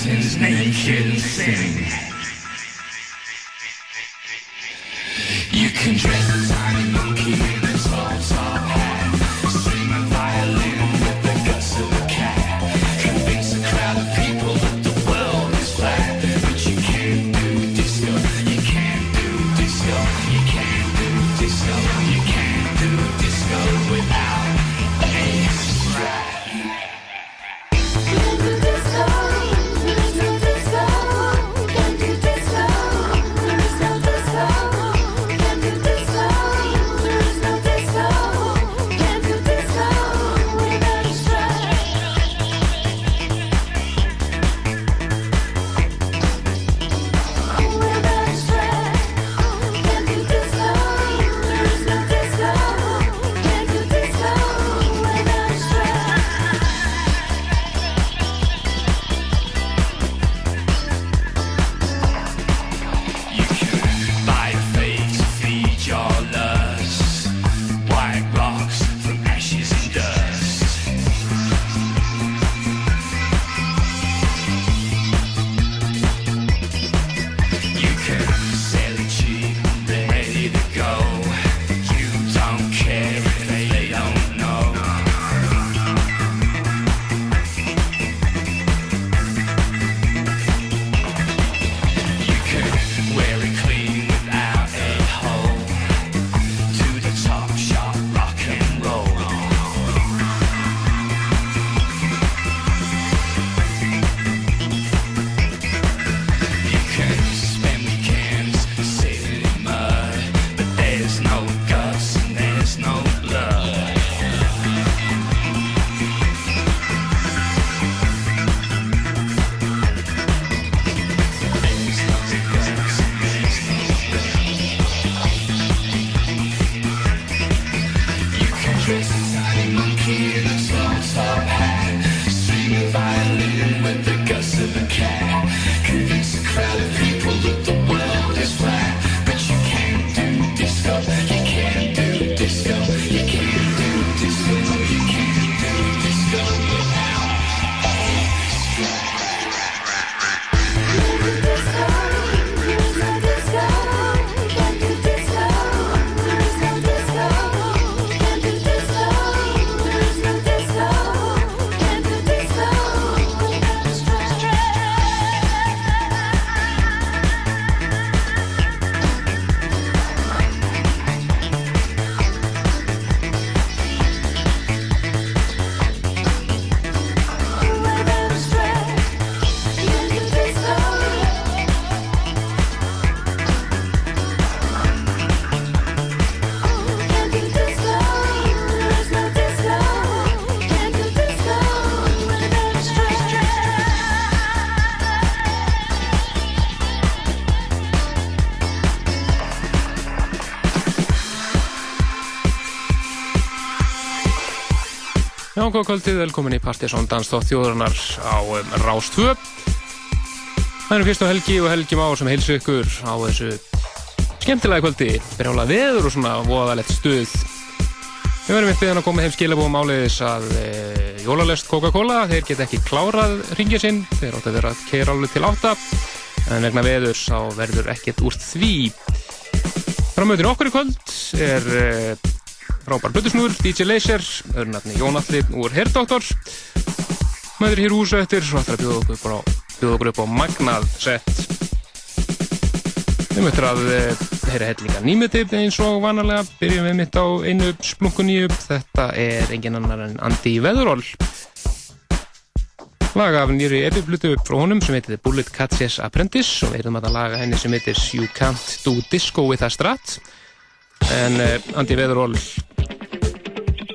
Satan's naked sin. Já, góð kvöldið, velkomin í Partisón Danstótt þjóðurnar á um, Rás 2. Það eru fyrst á Helgi og Helgi Már sem heilsu ykkur á þessu skemmtilega kvöldi. Berjála veður og svona voðalegt stuð. Við verðum við hann að koma heim skilabóðum áleiðis að e, jólalest Coca-Cola. Þeir get ekki klárað ringja sinn. Þeir átt að vera að keira alveg til átta. En vegna veður sá verður ekkert úr því. Framöðin okkur í kvöld er e, frábær blöðusnúður, DJ Laser, öðru nafni Jónalli úr Herdoktor. Maður hér húsa eftir, svo ætlar að bjóða okkur, bara, bjóða okkur upp á magnað sett. Við möttum að eh, heyra hellinga nýmutip eins og vanalega. Byrjum við mitt á einu splunkuníu. Þetta er engin annar en Andy Weatherall. Laga af nýri epiblutu frá honum sem heitir Bullet Catches Apprentice og við erum að laga henni sem heitir You Can't Do Disco With A Strat en Andy Weatherall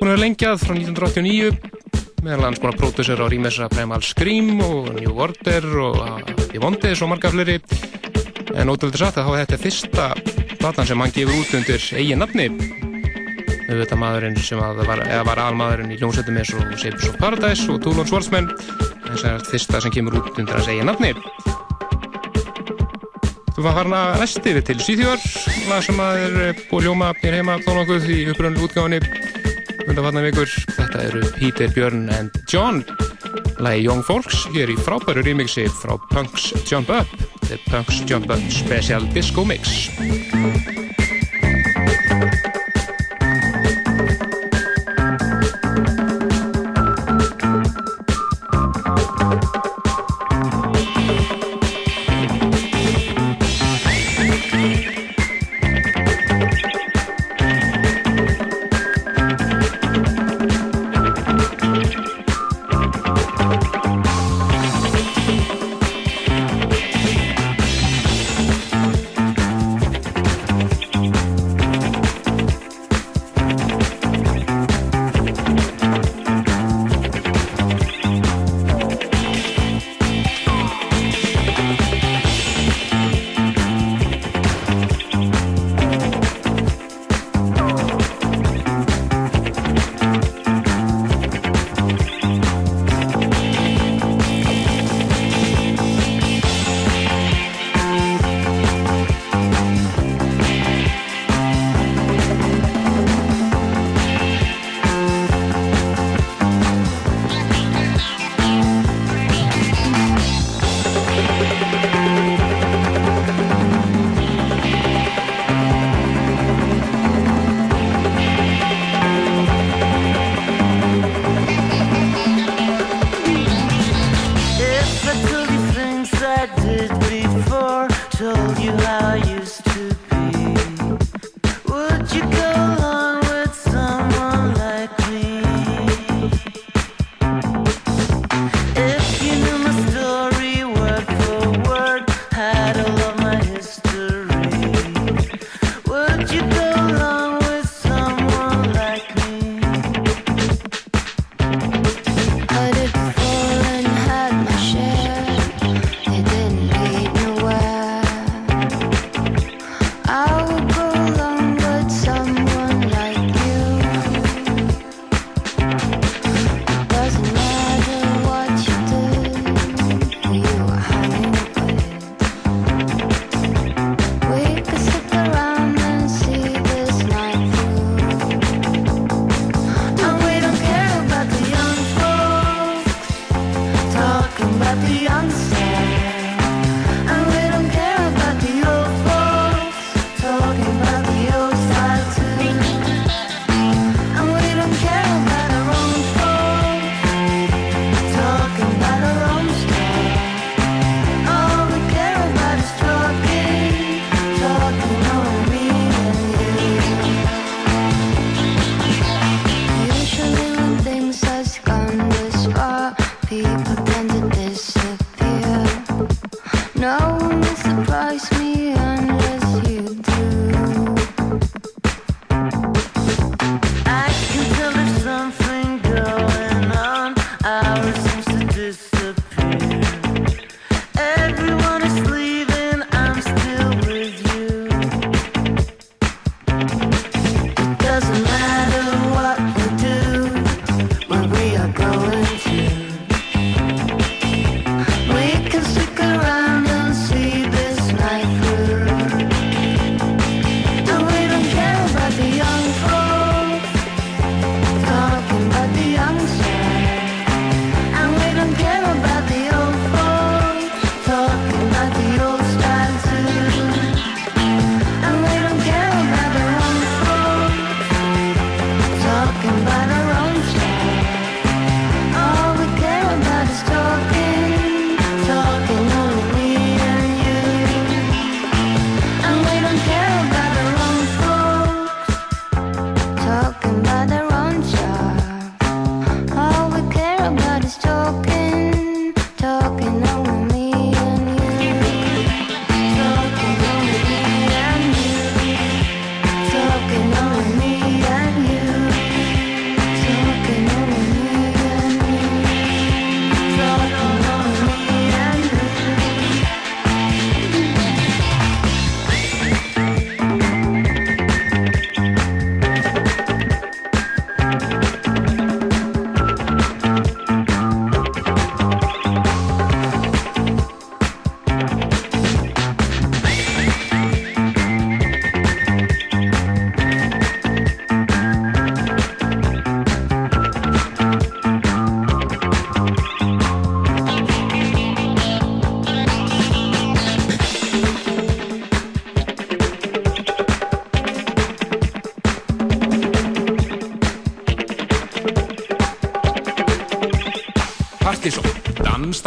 hún er lengjað frá 1989 meðal hans búin að pródusera á rýmessa Primal Scream og New Order og Yvondes og marga fleiri. En ótrúlega satt að hafa þetta fyrsta platan sem hann gefur út undir eigin nafni. Auðvitað maðurinn sem að var, var almaðurinn í hljómsveitum eins og Shapes of Paradise og Toulon Swordsman en sem er fyrsta sem kemur út undir hans eigin nafni Þú var farin að næsti við til Svíþjóðar lag sem að er eh, búið ljóma hér heima þó nokkuð í uppröndlu útgáðinni undan vatna vikur. Þetta eru Peter, Björn and John. Lagi Young Folks hér í frábæru remixi frá Punks Jump Up. The Punks Jump Up Special Disco Mix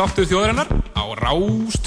státtur þjóðarinnar á Rás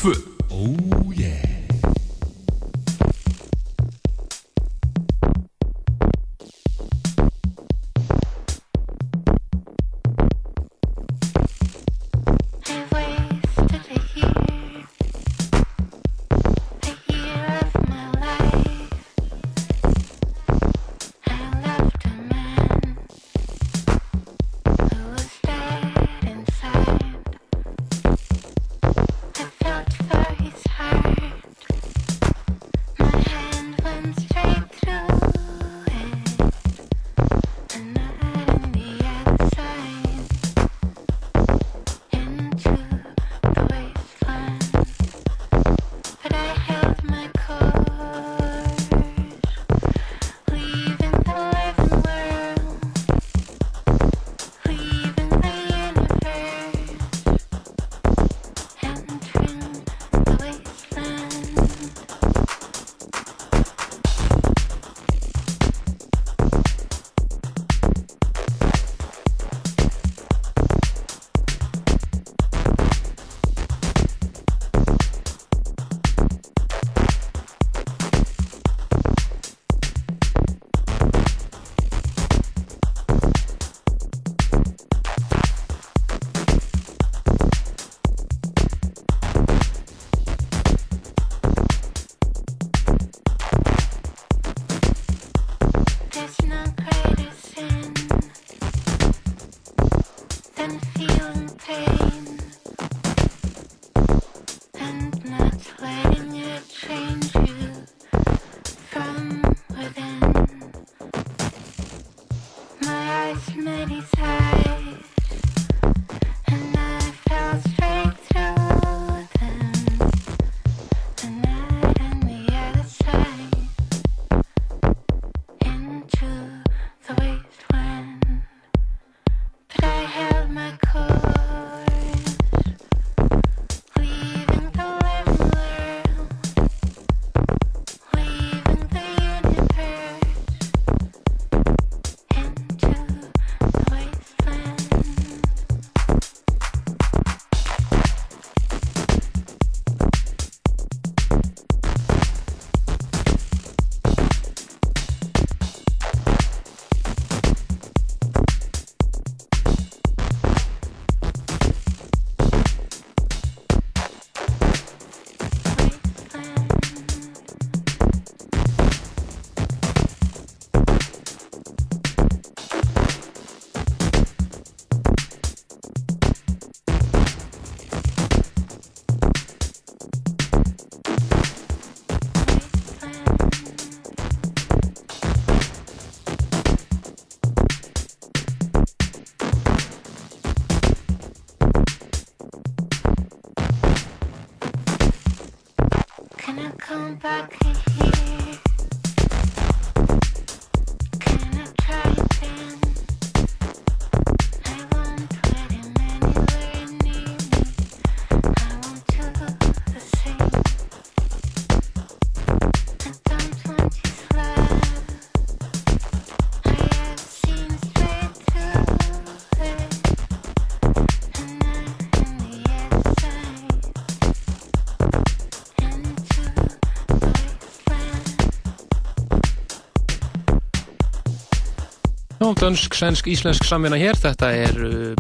Já, dönsk, svensk, íslensk samvinna hér. Þetta er uh,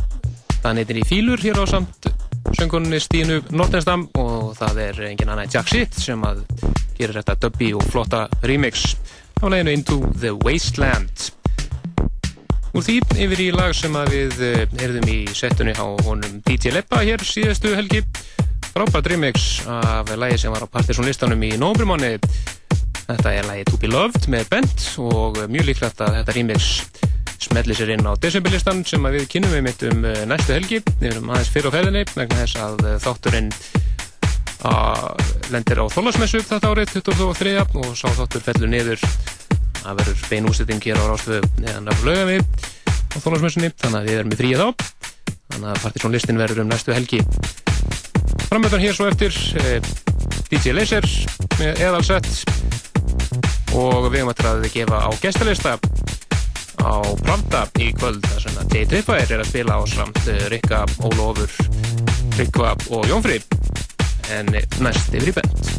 það neytir í fílur hér á samt söngunni Stínu Nordenstam og það er engin annað Jack Shit sem að gerir þetta dubbi og flotta remix á leginu Into the Wasteland. Úr því yfir í lag sem að við uh, heyrðum í settunni á honum DJ Leppa hér síðastu helgi. Frábært remix af lagi sem var á Partiðsson listanum í nómbrimáni Þetta er lagi To Be Loved með Bent og mjög líklegt að þetta remix smelli sér inn á desemberlistan sem að við kynum við mitt um eh, næstu helgi. Við erum aðeins fyrir á ferðinni vegna þess að eh, þátturinn að lendir á þólasmessu þetta árið 23 og sá þáttur fellur niður. Það verður bein ústetting hér á rástöðu neðan af lögami á þólasmessunni þannig að við erum í fríið þá. Þannig að Partiðsson listin verður um næstu helgi. Framöðan hér svo eftir eh, DJ Laser með eðalsett. Og við höfum að gefa á gestalista á Pravda í kvöld þar sem að Jay Tripwire er að spila á samt Rikka Ólofur Tryggva og Jónfri en næst yfir í bent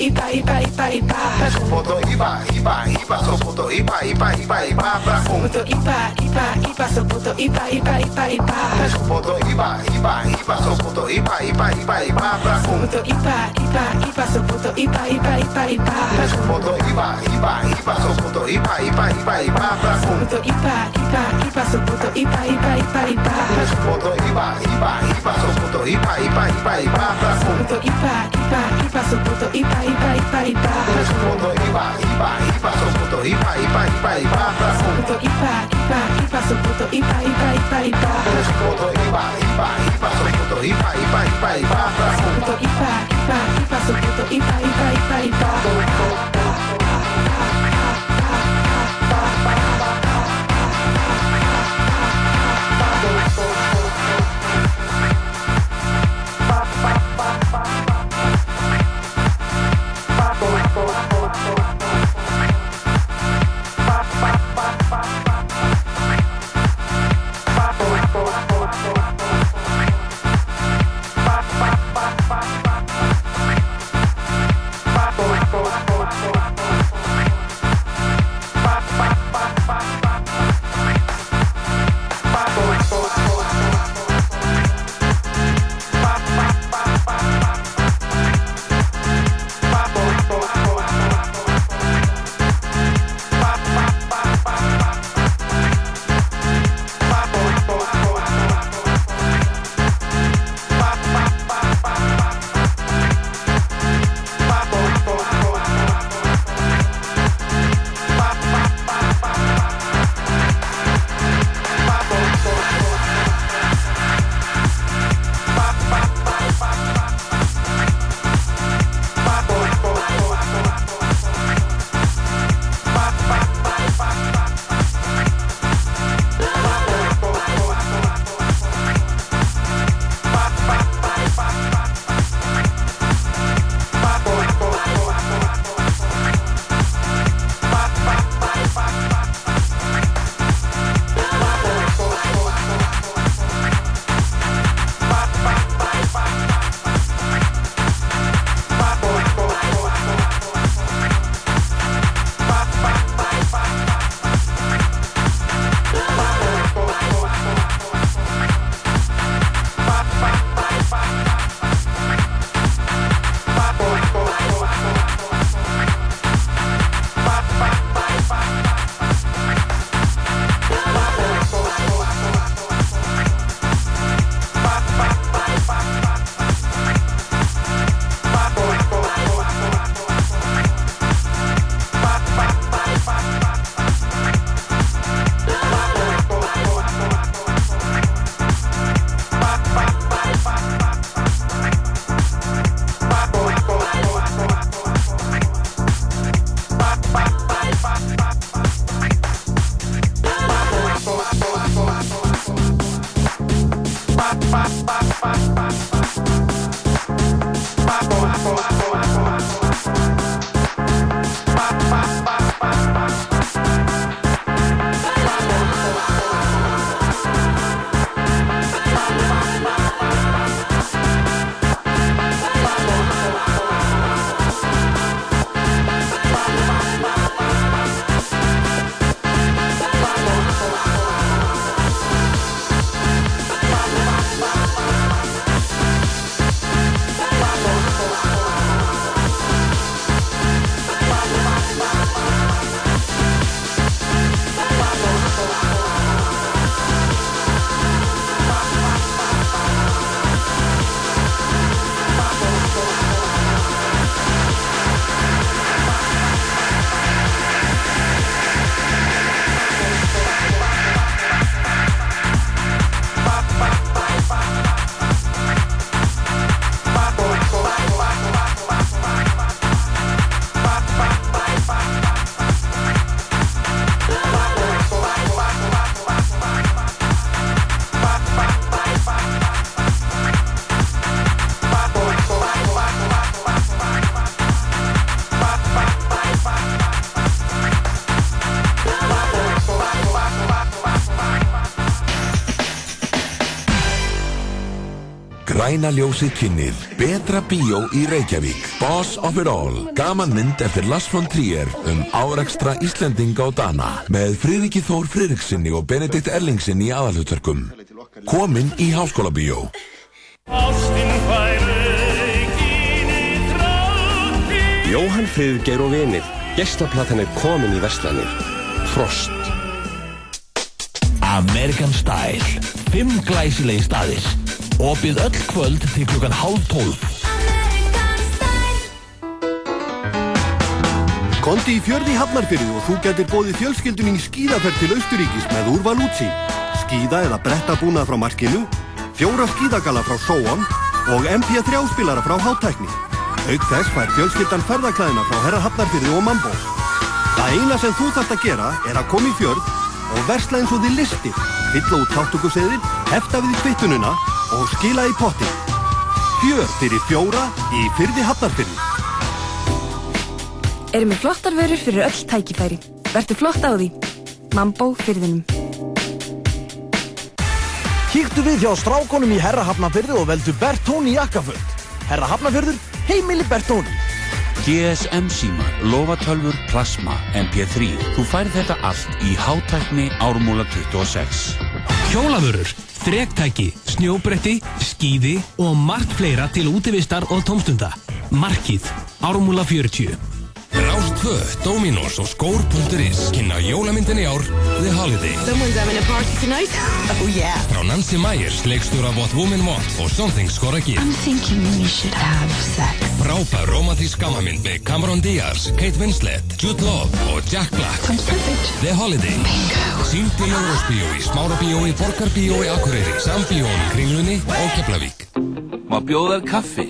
iba, iba, iba, iba. ipa iba, iba, iba. Sopoto iba, iba, iba, iba. Sopoto iba, iba, iba ipa, sou puto ipa, ipa, ipa, ipa. Sou puto ipa, ipa, ipa, sou puto ipa, ipa, ipa, ipa. Sou puto ipa, ipa, ipa, sou puto ipa, ipa, ipa, ipa. Sou puto ipa, ipa, ipa, sou puto ipa, ipa, ipa, ipa. Sou puto ipa, ipa, ipa, sou puto ipa, ipa, ipa, ipa. Sou puto ipa, ipa, ipa, sou puto ipa, ipa, ipa, ipa. Sou puto ipa, ipa, ipa, sou puto ipa, ipa, ipa, ipa. Sou puto ipa, ipa, ipa, sou puto ipa, ipa, ipa, ipa. Sou puto ipa, ipa, ipa iba, su puto iba, iba, iba, iba. Su puto iba, iba, iba, su puto iba, iba, iba, iba. Su puto iba, iba, iba, su puto iba, iba, iba. Græna ljósið kynnið. Betra bíó í Reykjavík. Boss of it all. Gaman mynd eftir Lars von Trier um árekstra Íslendinga og Dana með Friðriki Þór Friðriksinni og Benedikt Erlingsinni í aðalhutverkum Komin í Háskóla bíó Jóhann Friðgeir og vinir. Gestaplatan er komin í Vestlanir. Frost. American Style. Fimm glæsilegi staðir Opið öll kvöld til klukkan hálf tólf Kondi í fjörði Hafnarfyrði og þú getur bóðið fjölskyldunni í skíðaferð til Austuríkis með úrval útsí. Skíða eða bretta búnað frá markinu, fjóra skíðagala frá Sóon og MP3 spilara frá Hátækni. Auk þess fær fjölskyldan ferðaklæðina frá Herra Hafnarfyrði og Mambó. Það eina sem þú þarft að gera er að koma í fjörð og versla eins og þið listir, fylla út þáttökuseðil, hefta við í kvittununa og skila í potti. Fjörð fyrir fjóra í fyrði Hafnarfyrði. Erum við flottar vörur fyrir öll tækifæri. Vertu flott á því. Mambó fyrðinum. Kíktu við hjá strákonum í Herra Hafnarfyrði og veldu Bertóni jakkaföld. Herra Hafnarfyrður, heimili Bertóni. GSM símar, lofatölfur, plasma, MP3. Þú færð þetta allt í hátækni ármúla 26. Hjólavörur, þrektæki, snjóbretti, skíði og margt fleira til útivistar og tómstunda. Markið, ármúla 40. Rástvö, Dominos og skór.is kynna jólamyndin í ár The Holiday Someone's having a party tonight. Oh yeah. frá Nancy Myers, leikstjóra What Women Want og should have sex. Frábær romantísk gammamynd með Cameron Diaz, Kate Winslet, Jude Law og Jack Black The Holiday Sýnd í Ljóðsbíó í Smárabíó í Borgarbíó í Akureyri Sambíón í Kringlunni og Keflavík Má bjóða þér kaffi?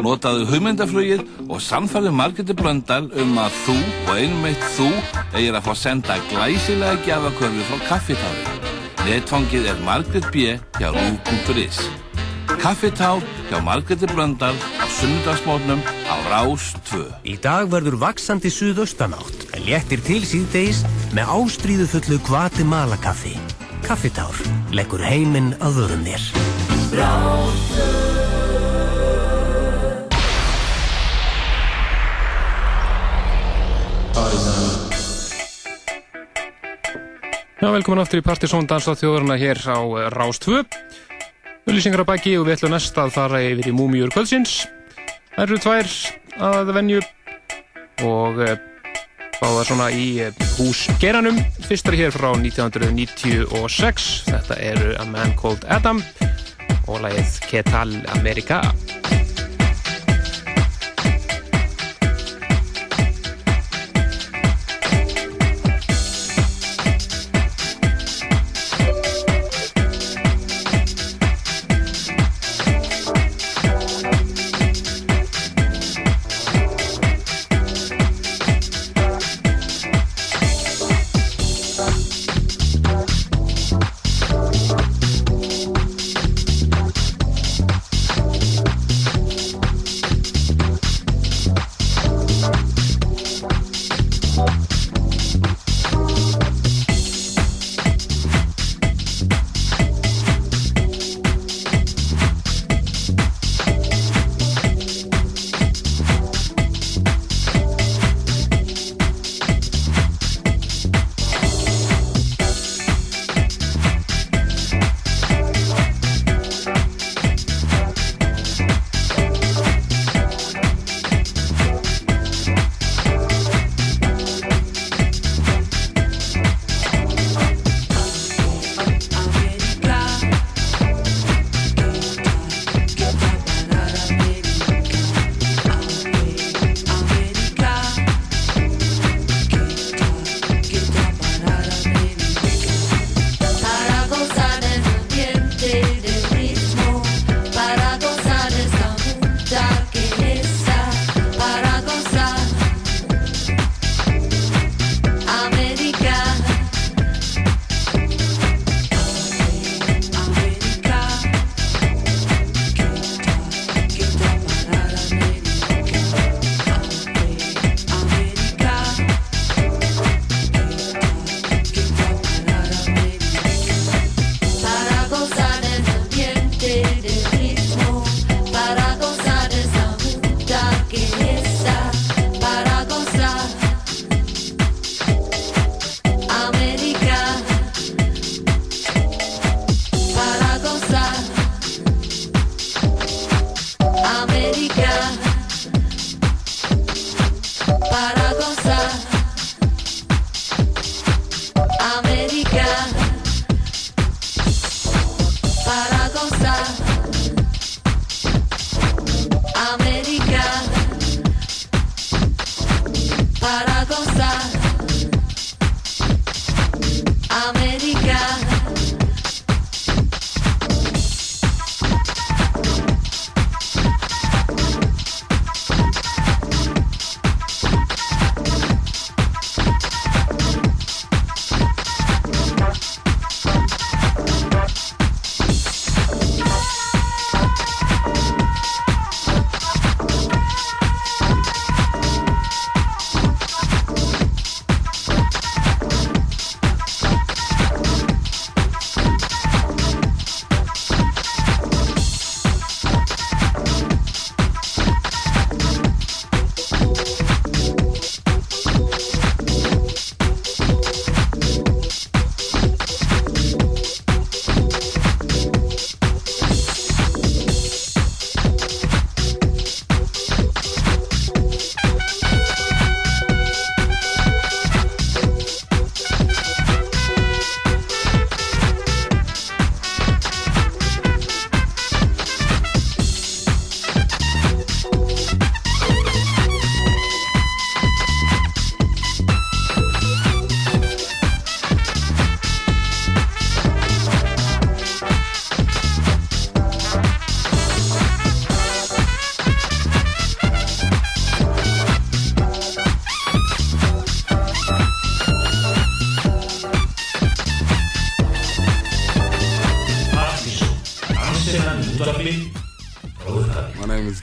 Notaðu hugmyndaflugið og samfærðu Margréti Blöndal um að þú og einum eitt þú eigir að fá senda glæsilega gjafakörfi frá Kaffitár. Netfangið er Margrét B. hjá rú.is. Kaffitár hjá Margréti Blöndal á sunnudagsmótnum á Rás 2. Í dag verður vaksandi suðaustanátt en léttir til síðdeis með ástríðu fullu Guatemala kaffi. Kaffitár, leggur heiminn að vörum þér. Já, velkomin aftur í Partisón Dansa þjóðurna hér á eh, Rás 2. Ullýsingar að baki og við ætlum næst að fara yfir í Múmiur kvöldsins. Það eru tvær að venju og eh, báða svona í eh, hús Geranum. Fyrstar hér frá 1996. Þetta eru A Man Called Adam og lagið Ketal America.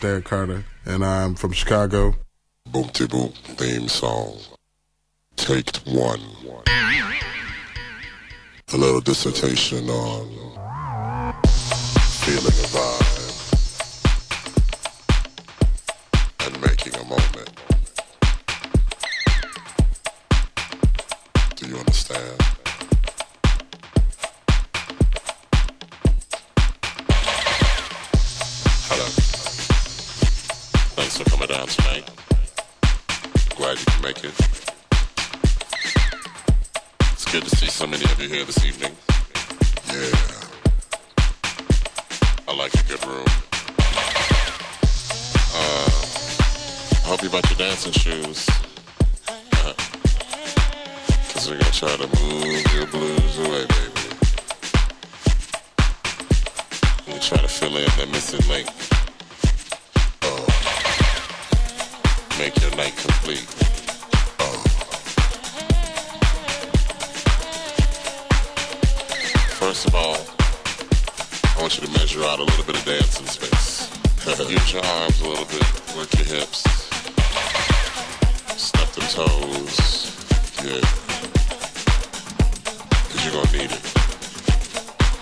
Stan Carter, and I'm from Chicago. Boomty Boom theme song. Take one. A little dissertation on feeling a vibe. First of all, I want you to measure out a little bit of dancing space. Use your arms a little bit, work your hips, step the toes. Yeah. Cause you're gonna need it.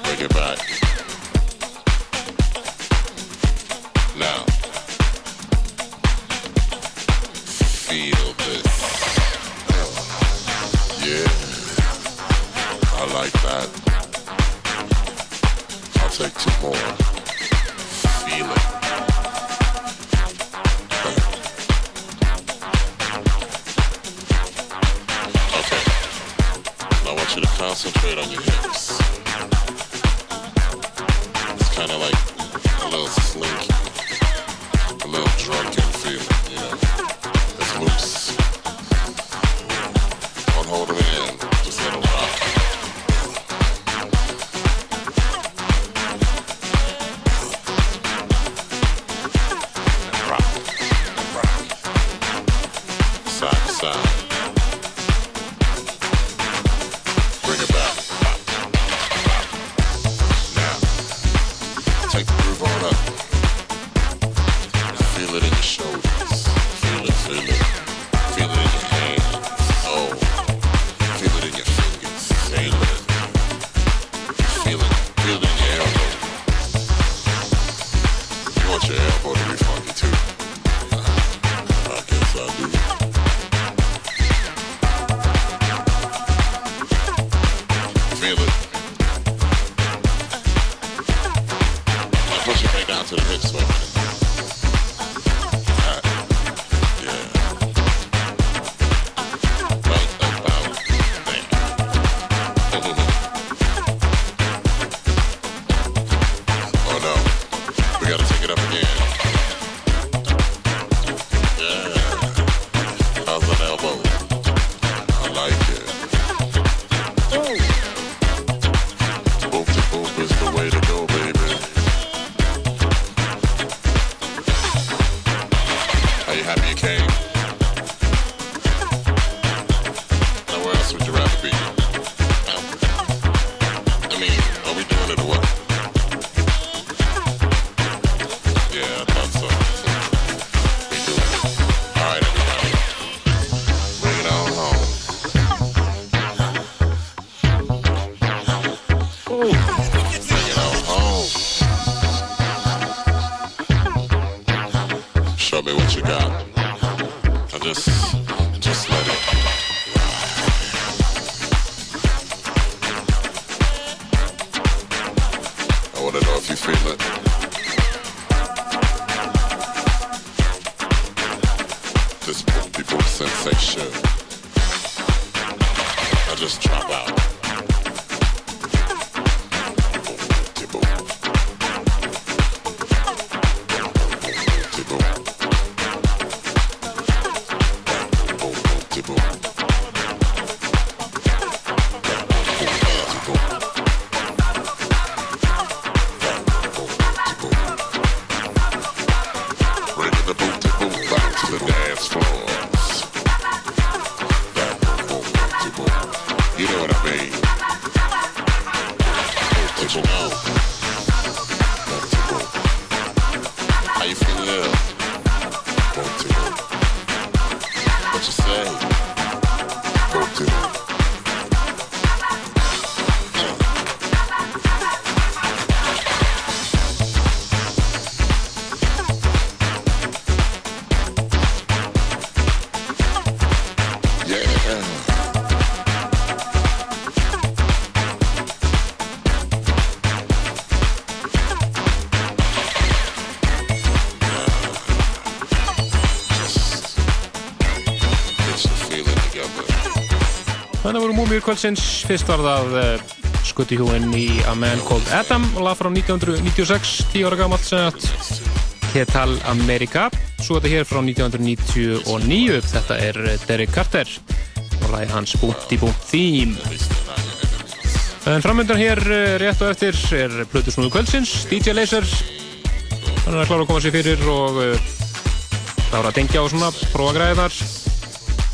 Bring it back. Now. Feel this. Yeah. I like that takes a more. Okay. I want you to concentrate on your hips. Þannig voru múmíur kvöldsins, fyrst var það uh, skuttihjúin í A Man Called Adam lag frá 1996, 10 ára gamalt sem að Ketal America. Svo þetta hér frá 1999 þetta er eh, Derek Carter. Og lagi hans Búnti Búnt Theme. En framöndan hér eh, rétt og eftir er Plutusnúðu kvöldsins, DJ Laser. Hann er að klára að koma sér fyrir og klára að dengja og svona prófa græðar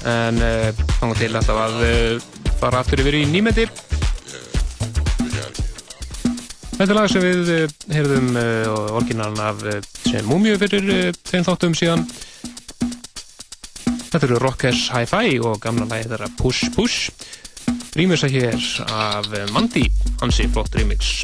en uh, þannig til alltaf að uh, fara aftur yfir í nýmendi Þetta er lag sem við uh, heyrðum orginalin af múmiu fyrir þeim þáttum síðan. Þetta eru Rockers Hi-Fi og gamla lagið þeirra Push Push. Rýmisa hér af Mandi Hansi flott remix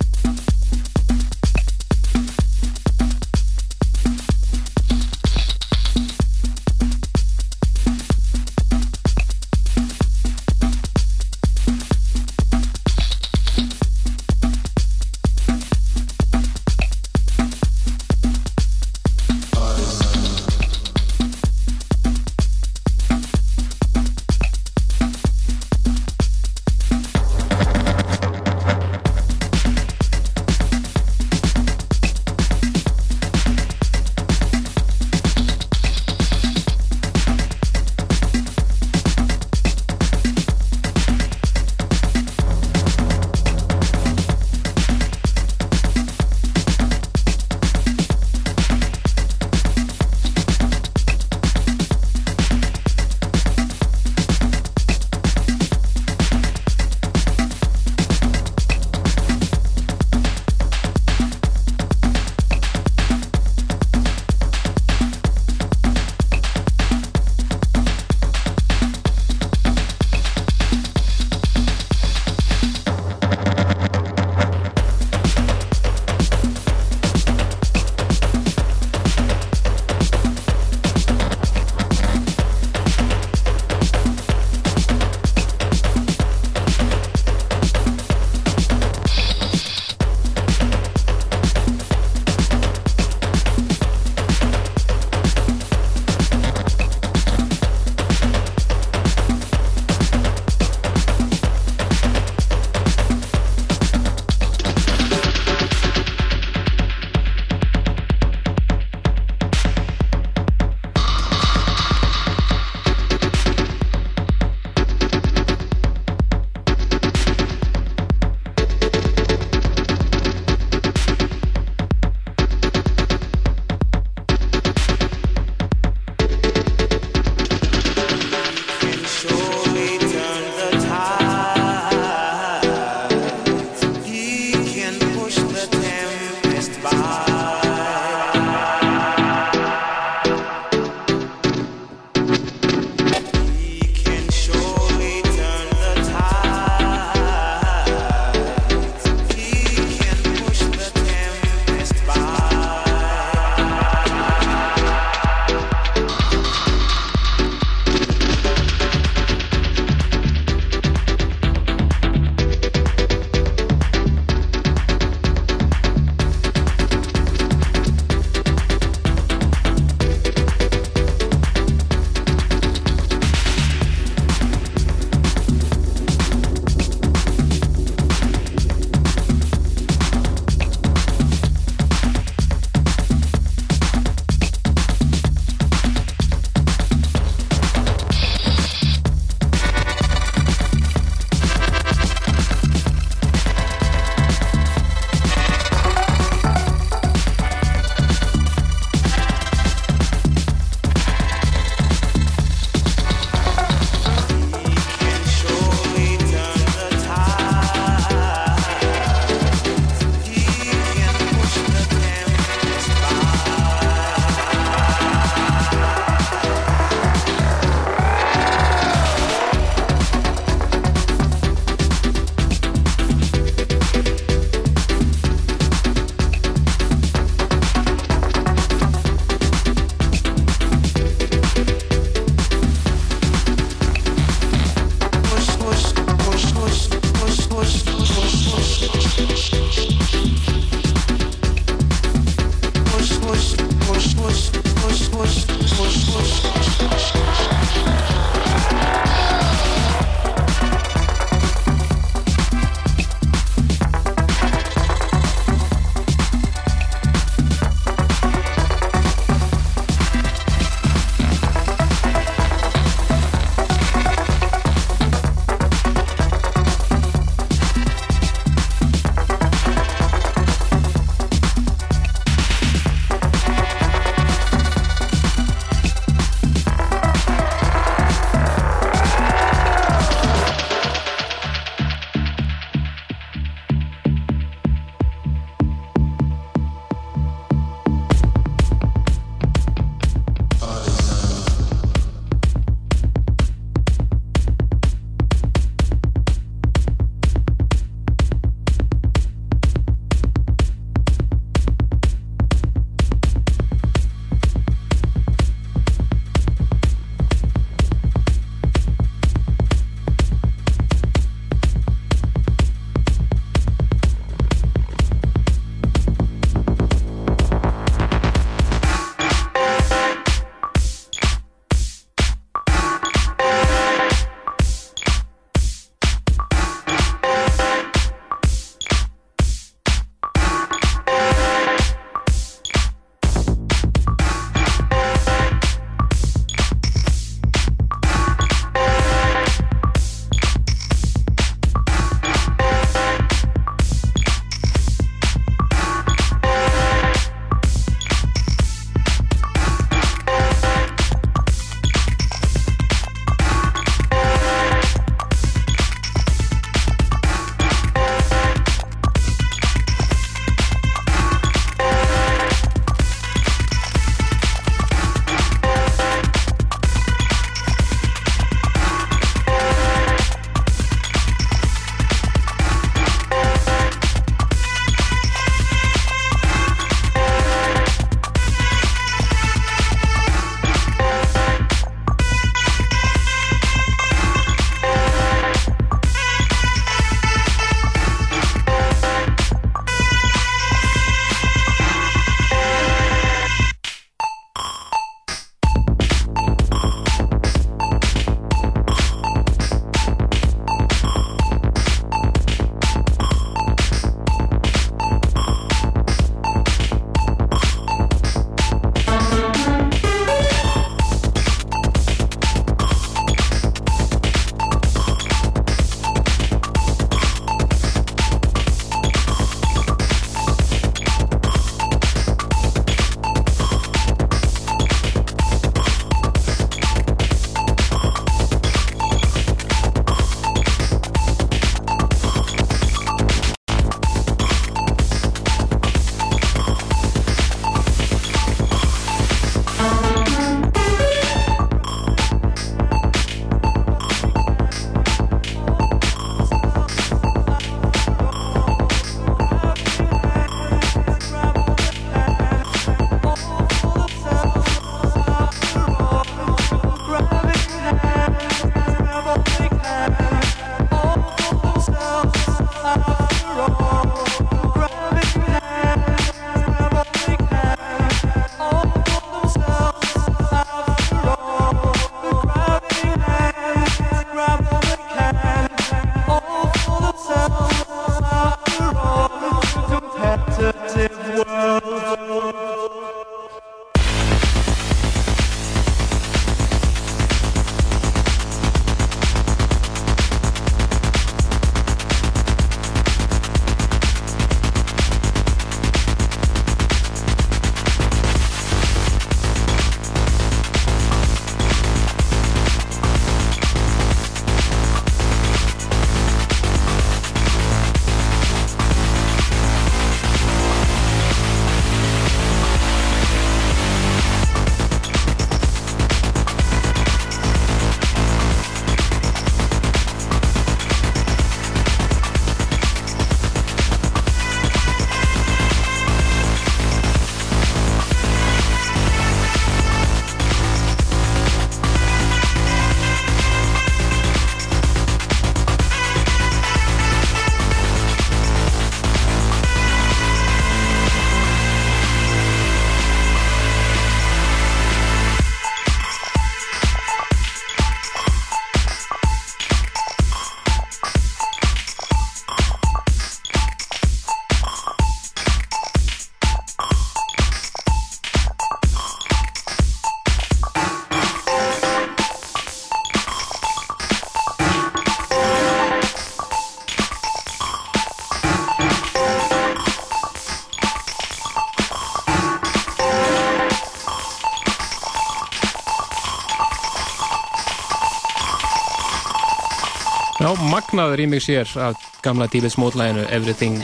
magnað remix hér af gamla David Smótlæginu Everything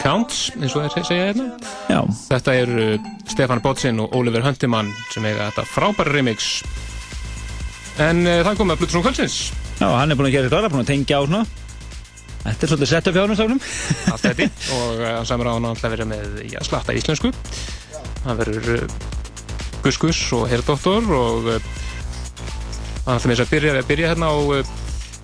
Counts eins og þeir segja hérna Já. Þetta eru Stefan Botsin og Oliver Huntimann sem eiga þetta frábæra remix En uh, það kom með Blutusson Kvöldsins Já, hann er búin að gera þetta, búin að tengja á svona. Þetta er svolítið sett upp hjá hann stafnum. allt þetta og uh, samur á hann alltaf verið með já, slatta íslensku hann verður uh, Gus Gus og Herdóttor og uh, hann ætla með þess að byrja, byrja hérna á uh,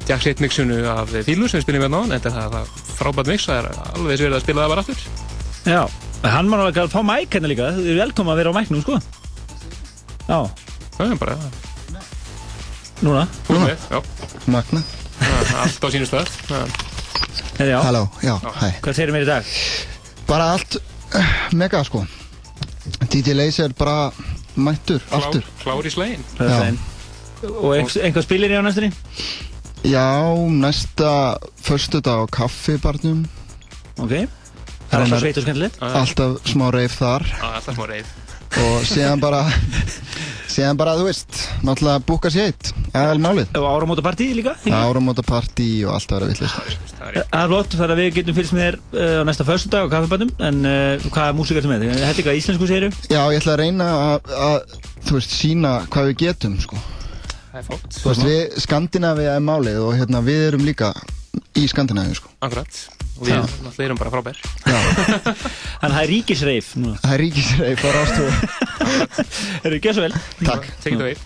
Jack Shade mixinu af Fílu sem við spilum hérna á en þetta er frábært mix það er alveg þess verið að spila það bara aftur Já, hann má alveg að fá mæk hérna líka. Þið eru velkoma að vera á mæknum, sko. Já. Það er bara Núna. Magna. allt á sínu stöð. Halló, já, hæ. Hvað segir mér í dag? Bara allt uh, mega sko. DJ Laser bara mættur, aftur. klár í slegin. Og einhvað spilir í á næstunni? Já, næsta föstudag á kaffibarnum. Ok. Það er alltaf sveit og skemmtilegt. Alltaf smá reif þar. alltaf smá reif Og síðan bara, síðan bara, þú veist, náttúrulega búka sér eitt. Það er málið. Og áramótapartí líka? Áramótapartí og allt að vera vitlis. Það er flott, það er að við getum fylgst með þér uh, á næsta föstudag á kaffibætum En uh, hvaða músík ertu með? Þetta er eitthvað íslensku séru? Já, ég ætla að reyna að, að þú veist, sína hvað við getum, sko. Það er flott. Þú veist, við, Skandinavia er málið og hérna, við erum líka í Skandinavíu, sko. Akkurat. Og við Já. náttúrulega erum bara frábær. Þannig að það er ríkisreif núna. Það er ríkisreif á Erum við ekki svo vel? Takk. Take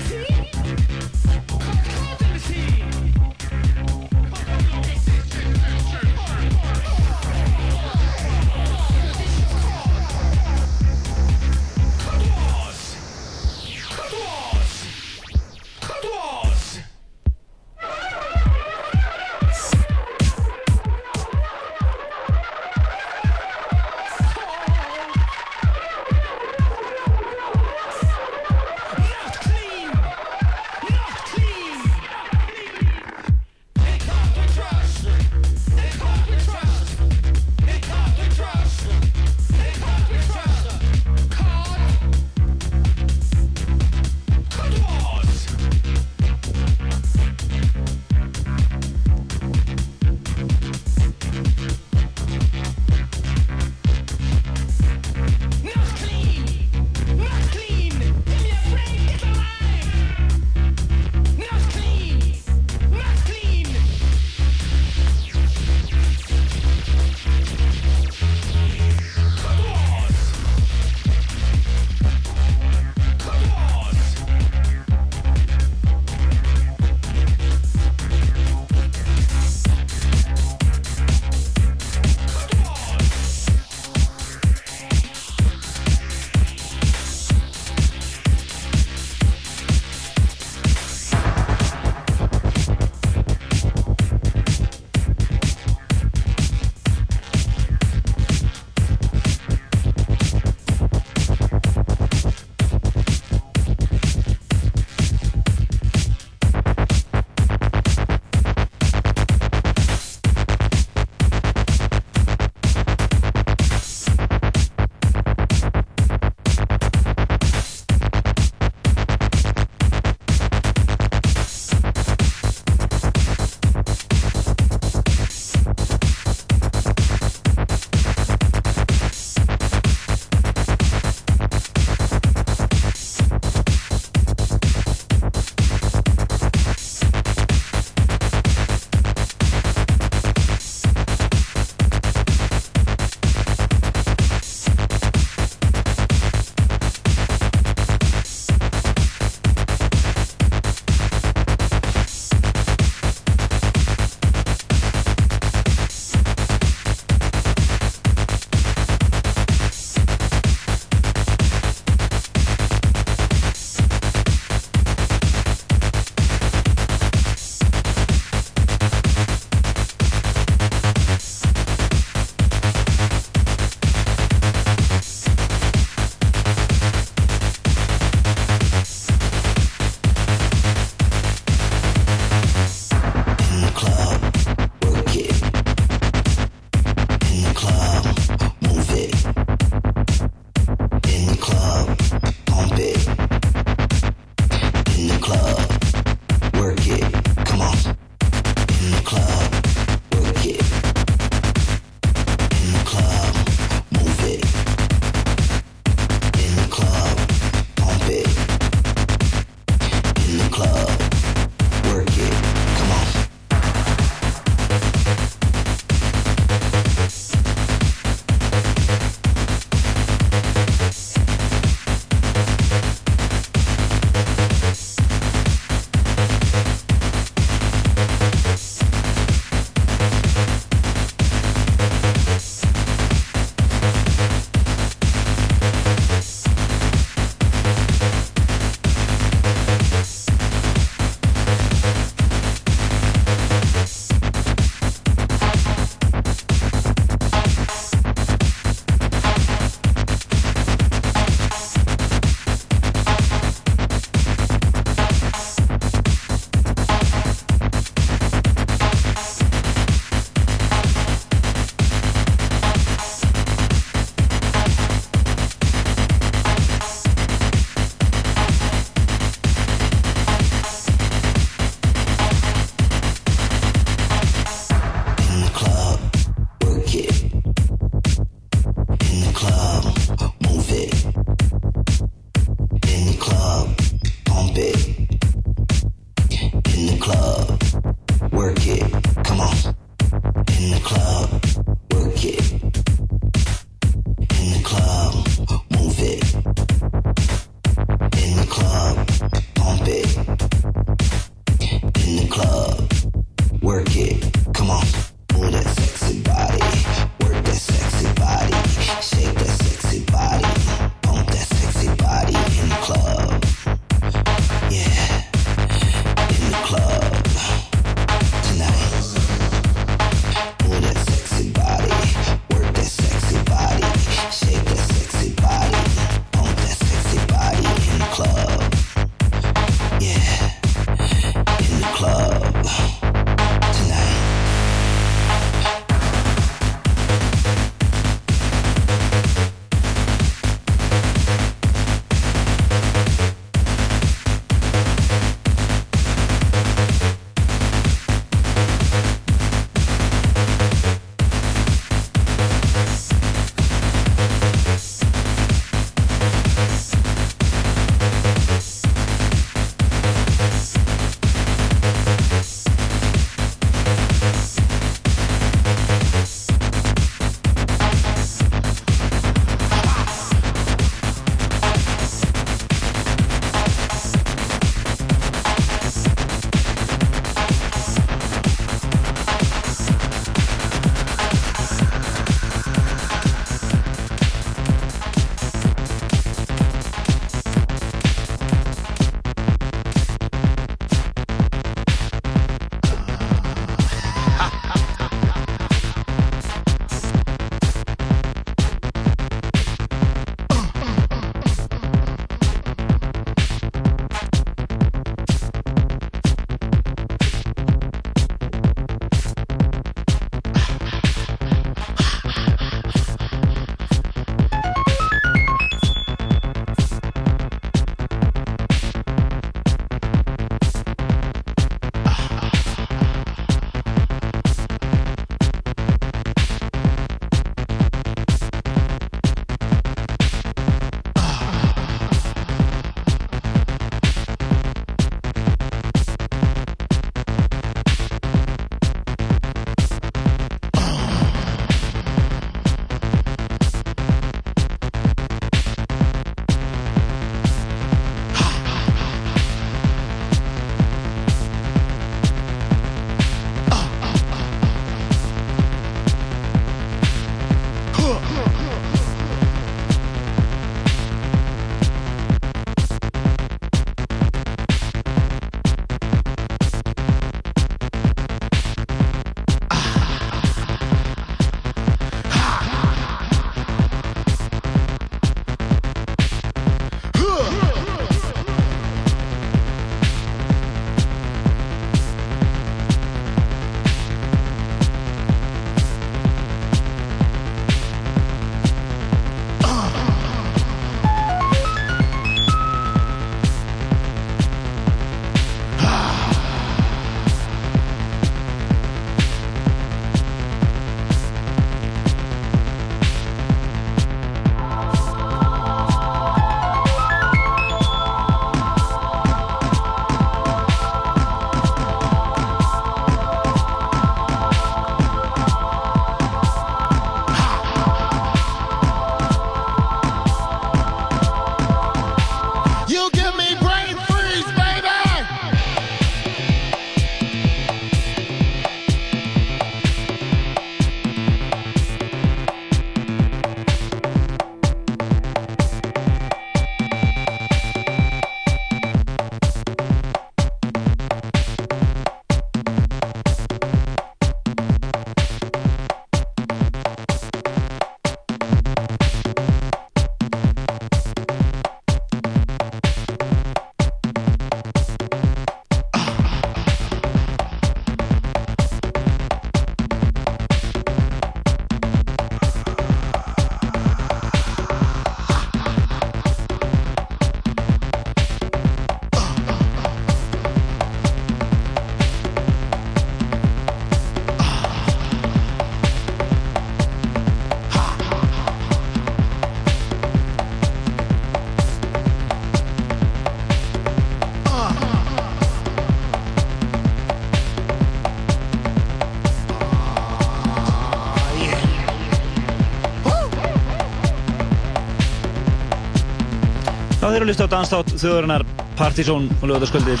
þeir eru að lista á danstátt þjóðurinnar Partizón og lögataskvöldir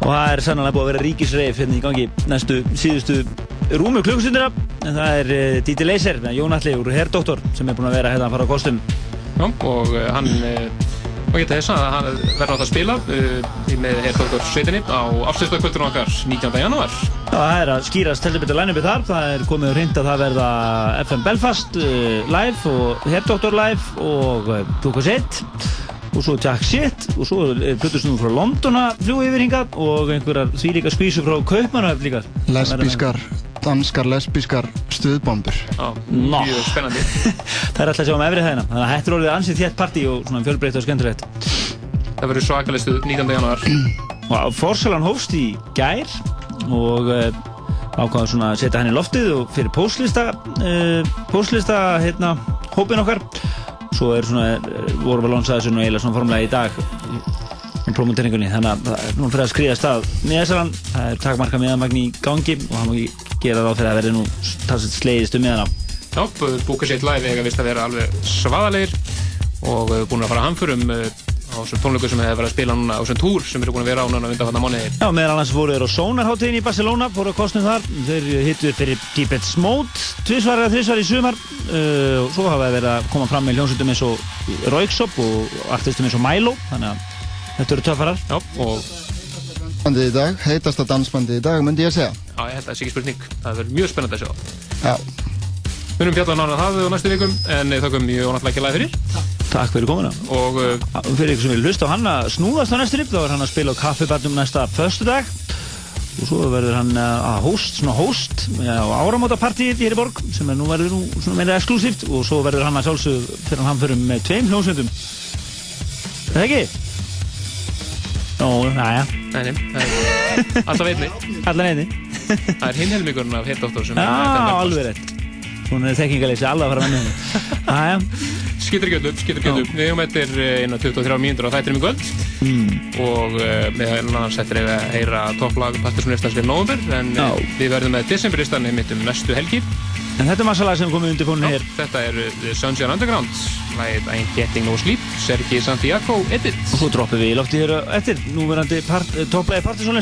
og það er sannlega búið að vera ríkisreif hérna í gangi næstu síðustu rúmu klukkustundina. En það er uh, Díti Leiser með Jón Alli úr Herdoktor sem er búin að vera hérna að fara á kostum. Já, og uh, hann uh, og geta þess að hann verður átt að spila uh, með Herdóttur sveitinni á afslutakvöldunum okkar 19. janúar það er að skýrast heldur betur line-upið þar. Það er komið hreint að það verða FM Belfast uh, live og Herdoktor live og uh, Klukkas 1 og svo Jack Shit. Og svo er Plutusnúð frá London að fljúa yfir hingað og einhverjar þvílíka skvísu frá Kaupmannahöfn líka. Lesbískar, danskar lesbískar stuðbombur. Já, Nó. mjög spennandi. Það er alltaf að sjá um efrið hæðina. Þannig að er orðið ansið þétt partí og svona fjölbreytt og skemmtilegt. Það verður svakalistu 19. janúar. Og Forsalan hófst í gær og uh, ákvaða svona að setja hann í loftið og fyrir póslista uh, póslista hérna hópin okkar. Svo er svona, uh, voru við lónsaði þessu nú eiginlega svona formulega í dag í promoteringunni, þannig að það nú fyrir að skriða stað Nýjasalan, það er takmarka meðamagn í gangi og hann má ekki gera ráð fyrir að verði nú talsett slegist um meðan á Já, búka sétt live eiga vist að vera alveg svaðalegir og búin að fara hamförum uh, á þessum tónleikum sem hefur verið að spila núna á þessum túr sem eru búin að vera á núna undan mánuði Já, meðal annars voru þeir á Sónarháttíðin í Barcelona, fóru að kostnum þar. Þeir hittu fyrir Deepets Mode, tvísvar eða þrísvar í sumar. Uh, og svo hafa þeir verið að koma fram með hljómsveitum eins og Rauksop og artistum eins og Milo. Þannig að þetta eru töffarar. Já, og Dansbandið í dag, heitasta dansbandið í dag, myndi ég segja. Já, ég held að það sé ekki spurning. Það verður mjög spennandi að sjá. Já. Við erum fjallan á það á næstu vikum en þakkum mjög ónáttúrulega ekki læg fyrir. Takk fyrir komuna. Og uh, fyrir ykkur sem vil hlusta á hann að snúðast á næstu rip, þá er hann að spila á kaffibarnum næsta föstudag. Og svo verður hann uh, að host, svona host á áramótapartíð í borg sem er nú verður nú svona meira exklusíft og svo verður hann að sjálfsög fyrir hann fyrir með tveim hljómsveitum. Er það ekki? Nó, næja. Nei, nei, alltaf einni. Allan einni. Það er hinn helmingurinn af Herdóttur sem Já, er alveg rétt. Svona er þekkingaleysi, alveg að fara að menna henni. Skittur ekki upp, skittur ekki upp. Við hefum eftir einu 23 mínútur á þættinum í kvöld Mm. og uh, við hefum annars eftir að heyra topplag Partiðsson fyrir nóvumber en uh, við verðum með desemberistan einmitt um næstu helgi. En þetta er massalag sem komið undir fónu hér. Þetta er The Sunshine Underground, lagið I'm Getting No Sleep, Sergi Santiago, Edit. Og svo droppum við í lofti hér eftir núverandi part, topplægi Partiðsson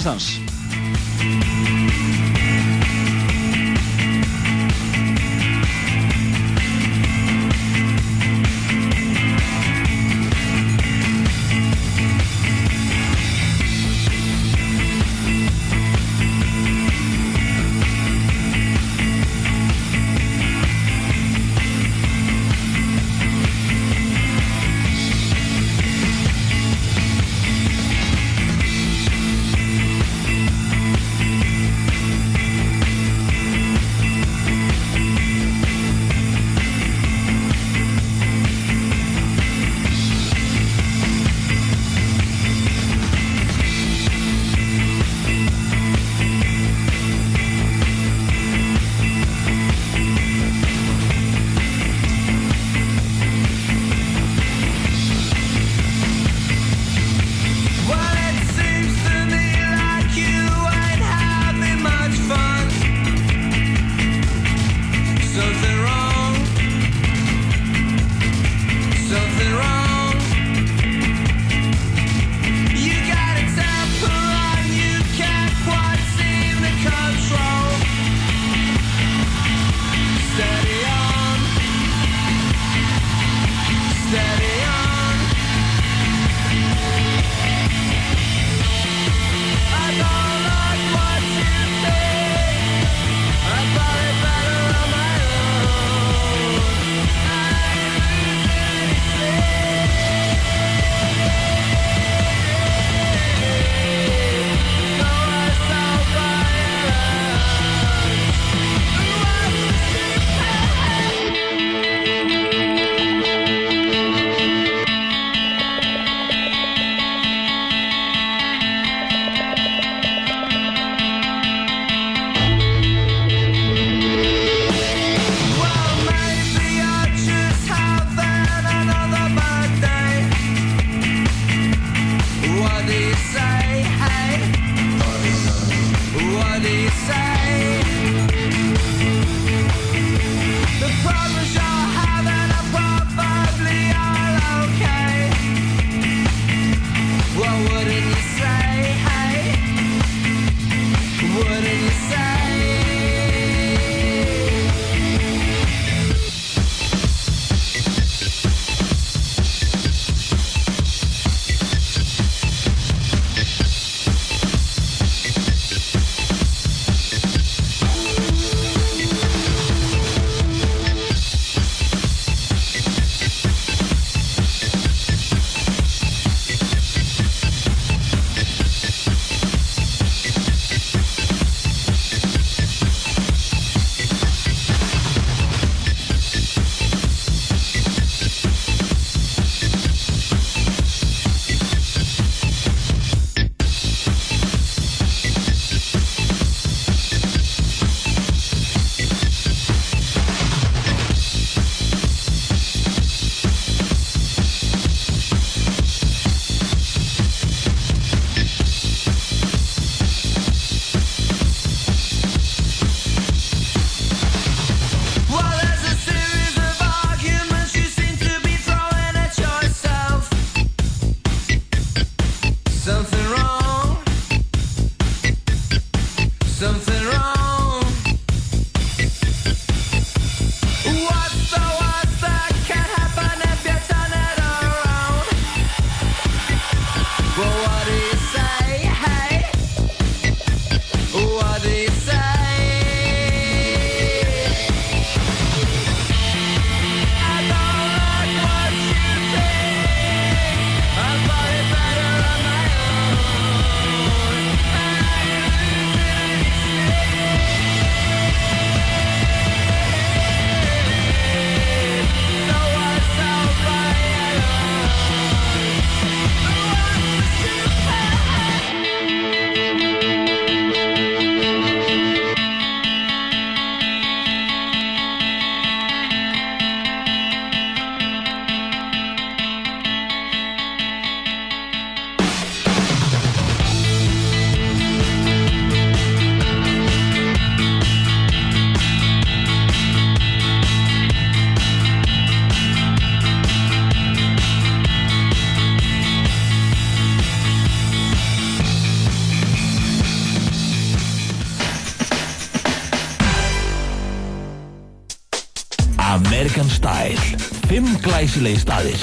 glæsilegi staðir.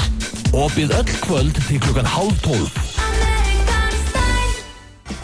Opið öll kvöld til klukkan hálf tólf.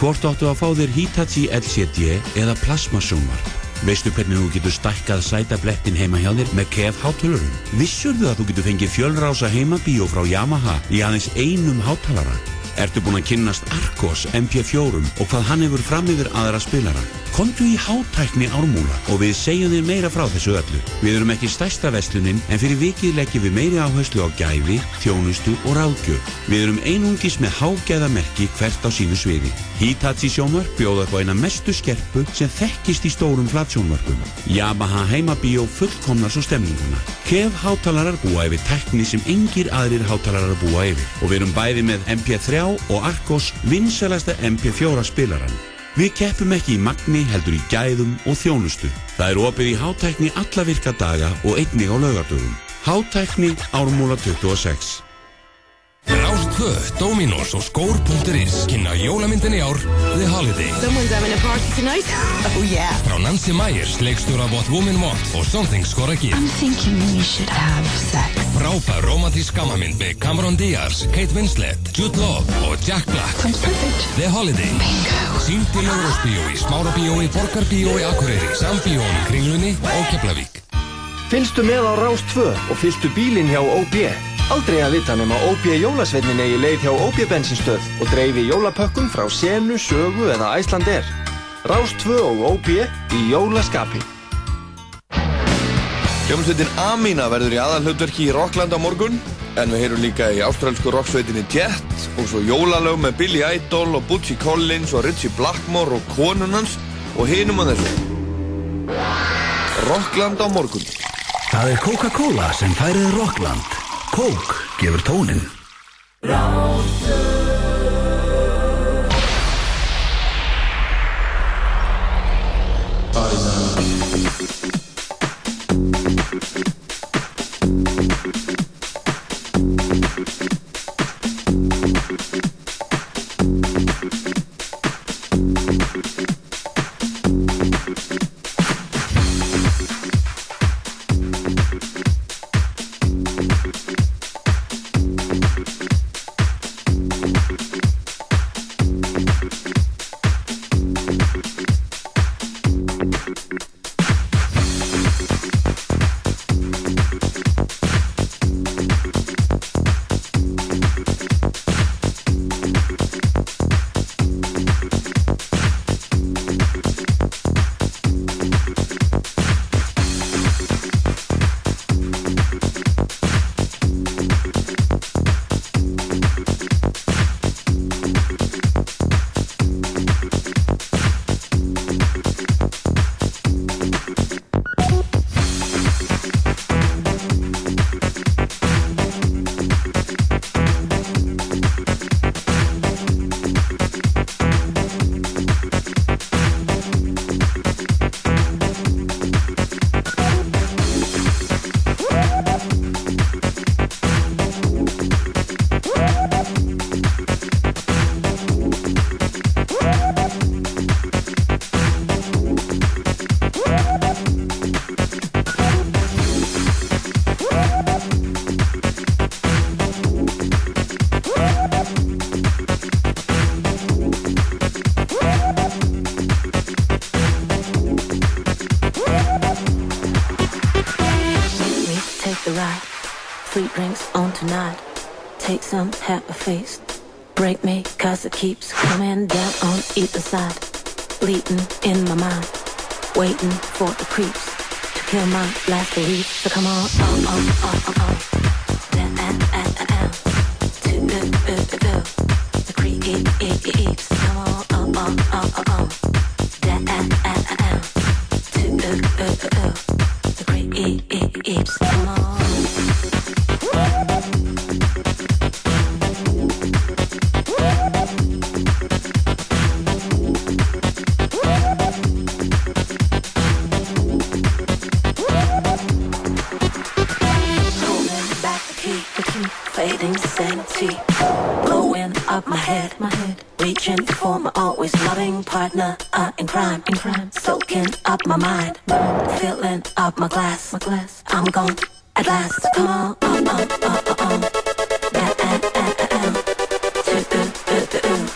Hvort áttu að fá þér Hitachi LCD eða plasmasjónvar? Veistu hvernig þú getur stækkað sætablettin heima hjá þér með KEF hátölurum? Vissurðu að þú getur fengið fjölrása heimabíó frá Yamaha í aðeins einum hátalara? Ertu búinn að kynnast Arcos MP4 og hvað hann hefur fram yfir aðra spilara? Komdu í hátækni ármúla og við segjum þér meira frá þessu öllu. Við erum ekki stærsta verslunin en fyrir vikið leggjum við meiri áherslu á gæfi, þjónustu og ráðgjöf. Við erum einungis með hágæðamerki hvert á sínu sviði. Hitachi sjónvar bjóða á eina mestu skerpu sem þekkist í stórum flatsjónvarpum. Yamaha heimabíó fullkomnar svo stemninguna. Kef hátalarar búa yfir tekni sem engir aðrir hátalarar búa yfir og við erum bæði með MP3 og Arcos vinsalasta MP4 spilaran. Við keppum ekki í magni heldur í gæðum og þjónustu. Það er opið í hátækni alla virka daga og einnig á laugardögum. Hátækni ármúla 26. Rástvö, Dominos og skór.is kynna jólamyndin í ár The Holiday Someone's having a party tonight. Oh yeah. frá Nancy Myers, leikstjóra What Women Want og Something Score Again I'm thinking we should have sex. Frábær romantísk gammamynd með Cameron Diaz, Kate Winslet, Jude Law og Jack Black Sounds perfect. The Holiday Bingo Sýnd í Ljóðrósbíó í Smárabíó í Borgarbíó í Akureyri Sambíón, Kringlunni og Keflavík Fylgstu með á Rás 2 og fylgstu bílinn hjá OB. Aldrei að vita nema OB jólasveitin eigi leið hjá OB bensinstöð og dreifi jólapökkum frá Senu, Sögu eða Æslander. Rás 2 og OB í jólaskapi. Hljómsveitin Amina verður í aðalhlutverki í Rockland á morgun en við heyrum líka í ástralsku rocksveitinni Jet og svo jólalög með Billy Idol og Butchie Collins og Richie Blackmore og konun hans og hinum að þessu Rockland á morgun Það er Coca-Cola sem færið Rockland. Coke gefur tónin. We drinks on tonight. Take some, have a feast. Break me, cause it keeps coming down on either side. Bleeding in my mind. Waiting for the creeps to kill my last belief. So come on, on, on, on, on, on. mind. Filling up my glass. My glass. I'm gone at last. Come on, on, on, on, on. Yeah, and, and, and. To, ooh,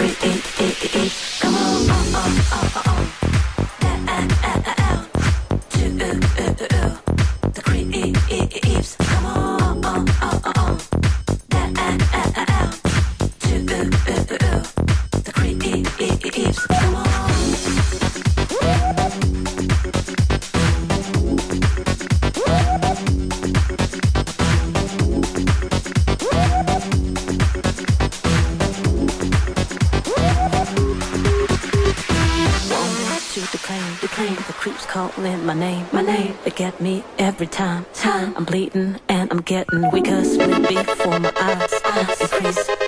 ooh, ooh, ooh. Come on. Get me every time. Time I'm bleeding and I'm getting weaker. Split before my eyes. It's crazy.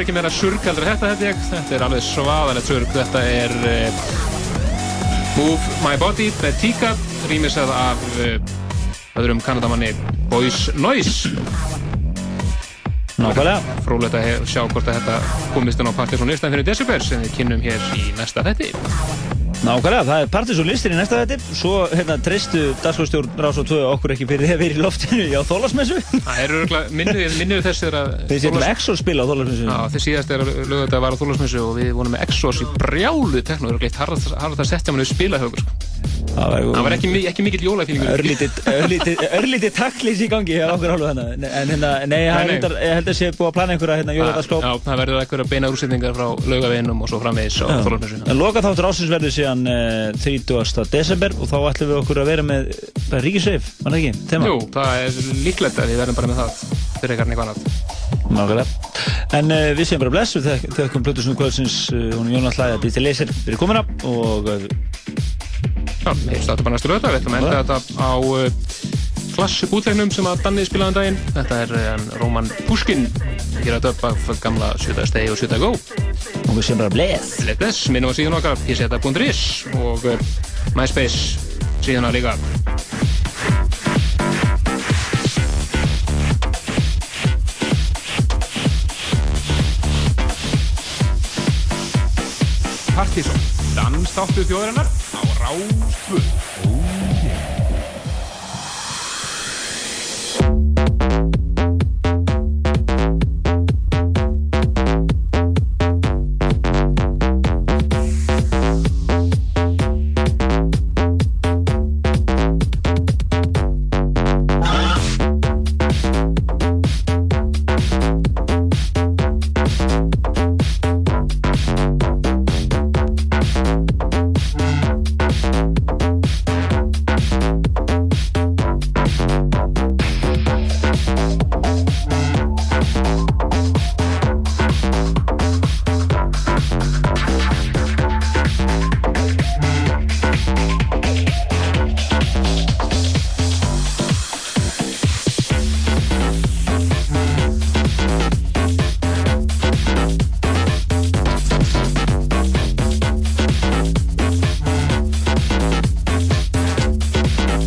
Verður ekki meira surg heldur þetta held ég. Þetta er alveg svaðalegt surg. Þetta er uh, Move My Body með Tika, rýmisað af uh, öðrum kanadamanni Boys Noise. Nákvæmlega. Frólægt að sjá hvort að þetta komist inn á Partiðsson listan fyrir Decibel sem við kynnum hér í næsta þetti. Nákvæmlega, það er partys og listir í næsta þetta Svo hérna treystu dagskóðstjórn Rás og 2 okkur ekki fyrir því að vera í loftinu á Þólasmessu Það er örgulega, minnið minnið þess er að... Þeir séum með Exos spila á Þólasmessu Já, þeir síðast er að lögða þetta var á Þólasmessu og við vonum með Exos í brjálu tekno, það er gleitt harðast að setja manni spila högur, sko. Það var, ekki, mi- ekki mikill jólafílingur. Örlítið, taklís í gangi hjá okkur hálfu hennar En hérna, nei, ég held að sé búið að plana einhverja hérna jóladagskó Já, það verður eitthvað beina úrsetningar frá laugaveginum og svo framvegis á Þólasmessu. En loka þáttur ásins verður síðan uh, 30. desember og þá ætlum við okkur að vera með uh, Ríkisveif, var það ekki? Tema? Jú, það er líklegt að við verðum bara með það fyrir eitthvað eitthvað annað. Nákvæmlega. En uh, við séum bara bless við þek- þökkum Plutusnum kvöldsins uh, hún Jónas Læði að býta leysir fyrir komuna og uh, Já, við startum bara næstu lögða, við ætlum að enda þetta á uh, klassibútlegnum sem að Danni spilaði um daginn. Þetta er Róman Pushkin, hér að döpa af gamla Sjöta Stay og Sjöta Go. Og við séum bara bless. Bless, minnum á síðan okkar, pseta.is og uh, MySpace síðan líka. Partíson, dansþáttu þjóðarinnar á Ráðstvöld.